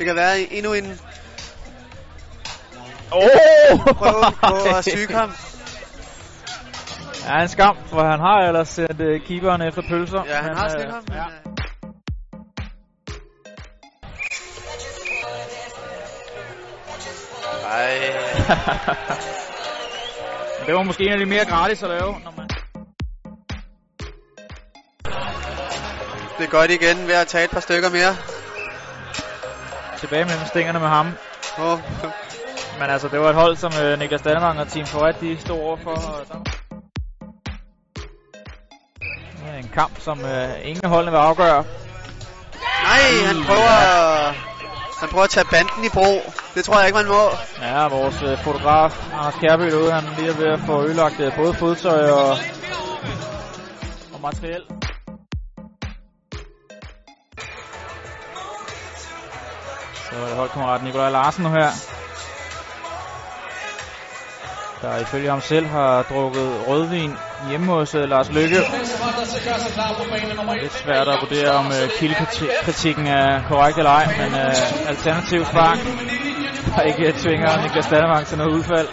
Det kan være endnu en Åh! Oh! prøve på at syge ham. Ja, en skam, for han har ellers sendt uh, keeperen efter pølser. Ja, han men, har øh, smidt ham. Men, Ja. øh, Ej, Men det var måske en af de mere gratis at lave, når man... det er godt igen ved at tage et par stykker mere. Tilbage mellem stængerne med ham. Oh. Men altså, det var et hold, som uh, Niklas Dannemang og Team Forret, de stod overfor. Og der... Er en kamp, som uh, ingen af holdene vil afgøre. Nej, han prøver, han prøver at tage banden i brug. Det tror jeg ikke, man må. Ja, vores uh, fotograf, Anders Kjærby derude, han lige er ved at få ødelagt uh, både fodtøj og, og materiel. Så er det holdkammerat Nikolaj Larsen nu her. Der ifølge ham selv har drukket rødvin hjemme hos uh, Lars Lykke. Lidt svært at vurdere, om uh, kildekritikken er korrekt eller ej, men uh, alternativ spark, der ikke tvinger Niklas Danmark til noget udfald.